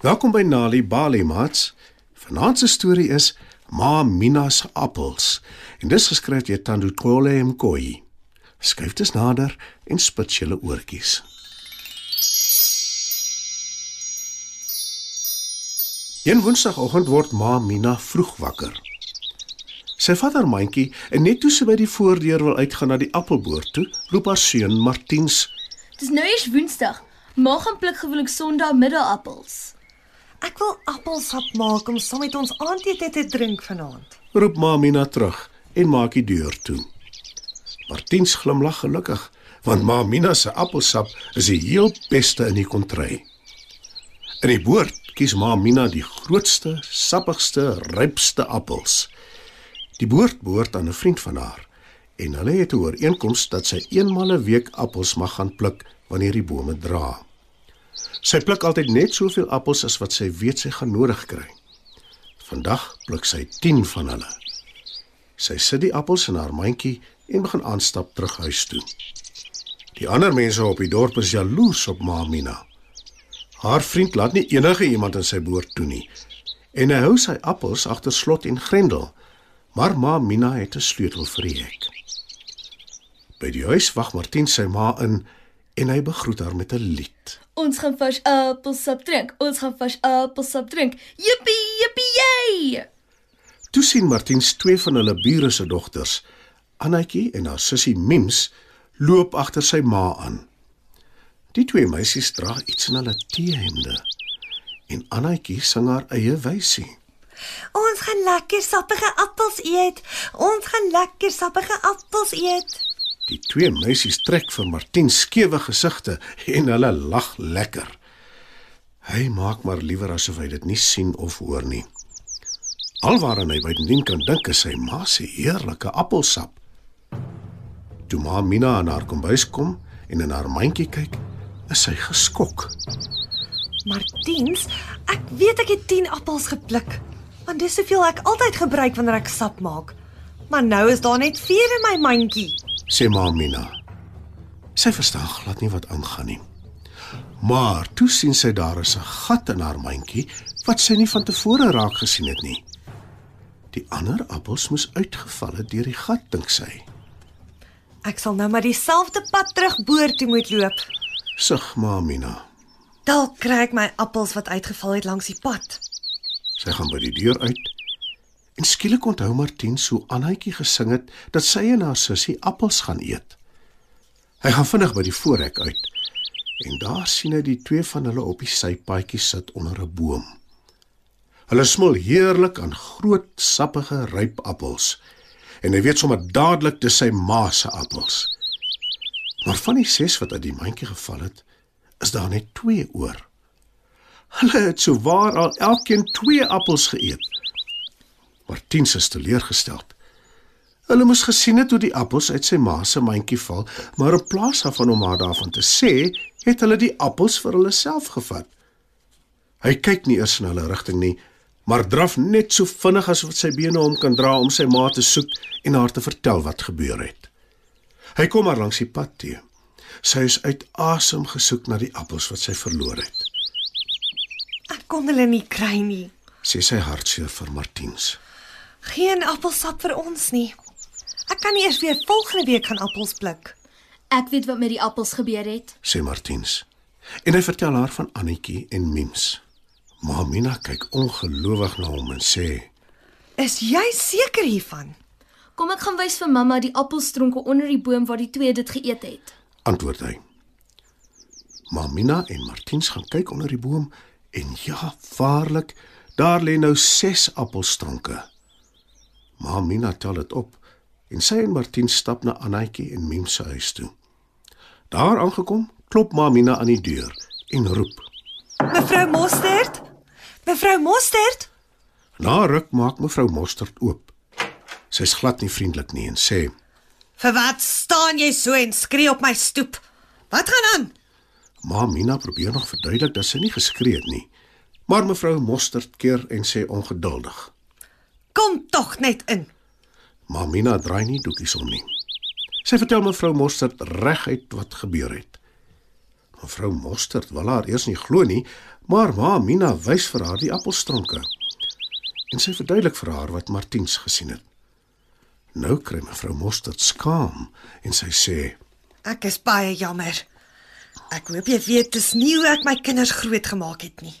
Welkom by Nali Bali Mats. Vanaand se storie is Ma Mina se appels en dis geskryf deur Tando Kole Mkoi. Skryf dit nader en spit julle oortjies. Een Woensdagoggend word Ma Mina vroeg wakker. Sy vat haar mandjie en net toe sy by die voordeur wil uitgaan na die appelboom toe, roep haar seun Martiens: Dis nou eers Woensdag. Maak gaan pluk gewoonlik Sondag middagappels. Ek wil appelsap maak om saam met ons aandete te drink vanaand. roep Ma Mina terug en maak die deur toe. Martiens glimlag gelukkig, want Ma Mina se appelsap is die heel beste in die kontry. In die boord kies Ma Mina die grootste, sappigste, rypste appels. Die boord behoort aan 'n vriend van haar en hulle het 'n ooreenkoms dat sy eenmal 'n week appels mag gaan pluk wanneer die bome dra. Sy pluk altyd net soveel appels as wat sy weet sy gaan nodig kry. Vandag pluk sy 10 van hulle. Sy sit die appels in haar mandjie en begin aanstap terug huis toe. Die ander mense op die dorp is jaloers op Ma Mina. Haar vriend laat nie enige iemand in sy boord toe nie en hy hou sy appels agter slot en grendel. Maar Ma Mina het 'n sleutel vir die hek. By die huis wag Martin sy ma in en hy begroet haar met 'n lied. Ons gaan vars appelsap drink. Ons gaan vars appelsap drink. Jippie, jippie, jy! Toe sien Martiens twee van hulle bure se dogters, Annetjie en haar sussie Mims, loop agter sy ma aan. Die twee meisies dra iets in hulle teehemde en Annetjie sing haar eie wysie. Ons gaan lekker sappige appels eet. Ons gaan lekker sappige appels eet. Die twee meisies trek vir Martiens skewe gesigte en hulle lag lekker. Hy maak maar liewer asof hy dit nie sien of hoor nie. Alwaaraan hy bydien kan dink is sy ma se heerlike appelsap. Toe ma Mina aan haar kombuis kom en in haar mandjie kyk, is sy geskok. Martiens, ek weet ek het 10 appels gepluk. Want dis soveel ek altyd gebruik wanneer ek sap maak. Maar nou is daar net 4 in my mandjie. Sê ma Mina. Sy verstaan glad nie wat aangaan nie. Maar toe sien sy daar is 'n gat in haar mandjie wat sy nie van tevore raak gesien het nie. Die ander appels moes uitgeval het deur die gat, dink sy. Ek sal nou maar dieselfde pad terug boor toe moet loop. Sug ma Mina. Dalk kry ek my appels wat uitgeval het langs die pad. Sy gaan by die deur uit en skielik onthou Martien so Annetjie gesing het dat sy en haar sussie appels gaan eet. Hy gaan vinnig by die voorhek uit en daar sien hy die twee van hulle op die sypaadjie sit onder 'n boom. Hulle smil heerlik aan groot, sappige, ryp appels en hy weet sommer dadelik dis sy ma se appels. Maar van die ses wat uit die mandjie geval het, is daar net 2 oor. Hulle het so waar al elkeen 2 appels geëet. Martiens is teleurgesteld. Hulle moes gesien het hoe die appels uit sy ma se mandjie val, maar in plaas daarvan om haar daarvan te sê, het hulle die appels vir hulle self gevat. Hy kyk nie eers in hulle rigting nie, maar draf net so vinnig as wat sy bene hom kan dra om sy ma te soek en haar te vertel wat gebeur het. Hy kom maar langs die pad toe. Sy is uit asem gesoek na die appels wat sy verloor het. Ek kon hulle nie kry nie. Sê sy hartseer vir Martiens. Geen appelsap vir ons nie. Ek kan nie eers weer volgende week gaan appels pluk. Ek weet wat met die appels gebeur het. sê Martiens. En hy vertel haar van Annetjie en Mims. Maar Mina kyk ongelowig na hom en sê: Is jy seker hiervan? Kom ek gaan wys vir mamma die appelstronke onder die boom waar die twee dit geëet het. antwoord hy. Maar Mina en Martiens gaan kyk onder die boom en ja, waarlik, daar lê nou 6 appelstronke. Maar Mina tel dit op en sy en Martiens stap na Annetjie en Mims se huis toe. Daar aangekom, klop Mamina aan die deur en roep. Mevrou Mostert? Mevrou Mostert? Na ruk maak mevrou Mostert oop. Sy's glad nie vriendelik nie en sê: Vir wat staan jy so en skree op my stoep? Wat gaan aan? "Ma Mina probeer nog verduidelik dat sy nie geskree het nie." Maar mevrou Mostert keer en sê ongeduldig: Kom tog net in. "Ma Mina draai nie doekies om nie." Sy vertel mevrou Mostert reguit wat gebeur het. Mevrou Mostert wil haar eers nie glo nie, maar ma Mina wys vir haar die appelstronke. En sy verduidelik vir haar wat Martiens gesien het. Nou kry mevrou Mostert skaam en sy sê: Ek is baie jammer. Ek hoop jy weet dis nie hoe ek my kinders grootgemaak het nie.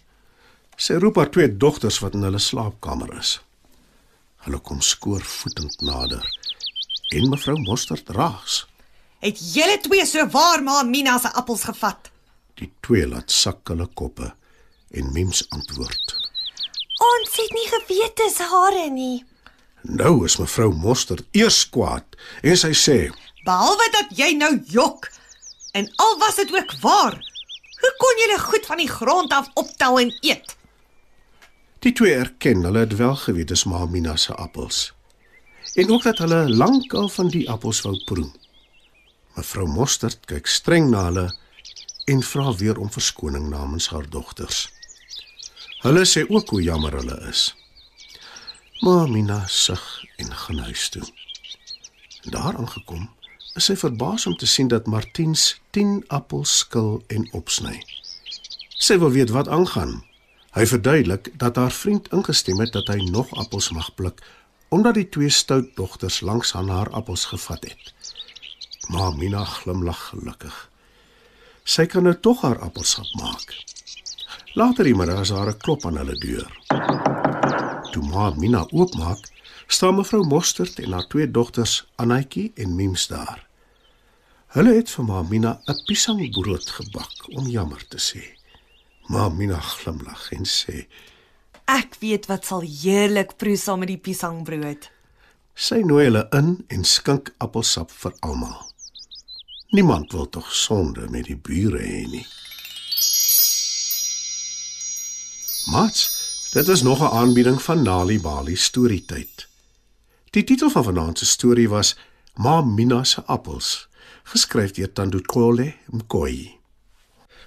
Sy roep haar twee dogters wat in hulle slaapkamer is. Hulle kom skoorvoetend nader. En mevrou Mostert raas. Het julle twee so waar maar Mina se appels gevat? Die twee laat sak hulle koppe en Mims antwoord. Ons het nie geweet dis hare nie. Nou is mevrou Mostert eers kwaad en sy sê: Behalwe dat jy nou jok en al was dit ook waar. Hoe kon julle goed van die grond af optel en eet? Die twee erken hulle het wel geweet dis ma Mina se appels. En ook dat hulle lankal van die appels wou proe. Mevrou Mostert kyk streng na hulle en vra weer om verskoning namens haar dogters. Hulle sê ook hoe jammer hulle is. Maar Mina sug en gaan huis toe. Daar aangekom, is sy verbaas om te sien dat Martiens 10 appels skil en opsny. Sy wil weet wat aangaan. Hy verduidelik dat haar vriend ingestem het dat hy nog appels mag pluk omdat die twee stout dogters langs aan haar appels gevat het. Maar Mina glimlag gelukkig. Sy kan nou tog haar appelsap maak. Later die middag is daar 'n klop aan hulle deur. Toe ma Mina oopmaak, staan mevrou Mostert en haar twee dogters, Anetjie en Mims daar. Hulle het vir ma Mina 'n piesangbrood gebak om jammer te sê. Ma Mina glimlag en sê: Ek weet wat sal heerlik proe saam met die piesangbrood. Sy nooi hulle in en skink appelsap vir almal. Niemand wil tog sonde met die bure hê nie. Mats, dit is nog 'n aanbieding van Nali Bali storietyd. Die titel van vanaand se storie was Ma Mina se appels, geskryf deur Tandukole Mkoi.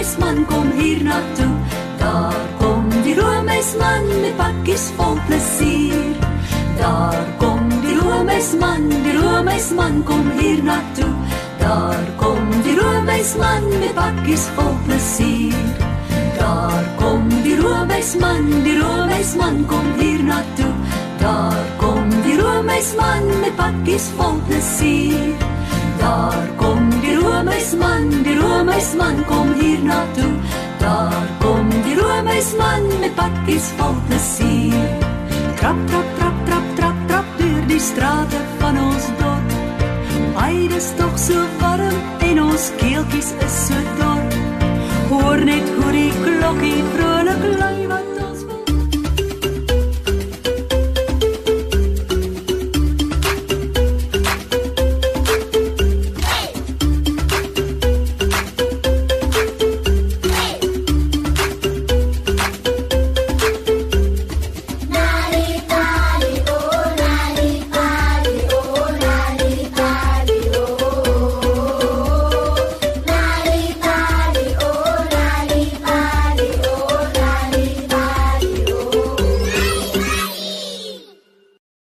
roemeisman kom hier na toe. Daar kom die roemeisman met pakkies vol plesier. Daar kom die roemeisman, die roemeisman kom hier na toe. Daar kom die roemeisman met pakkies vol plesier. Daar kom die roemeisman, die roemeisman kom hier na toe. Daar kom die roemeisman met pakkies vol plesier. Daar kom die roemeisman kom hier na toe. Daar kom die roemeisman met pakkies vol plesier. Trap trap trap trap trap trap deur die strate van ons dorp. Ai, dis tog so warm en ons keeltjies is so dor. Hoor net hoe die klokkie vroeg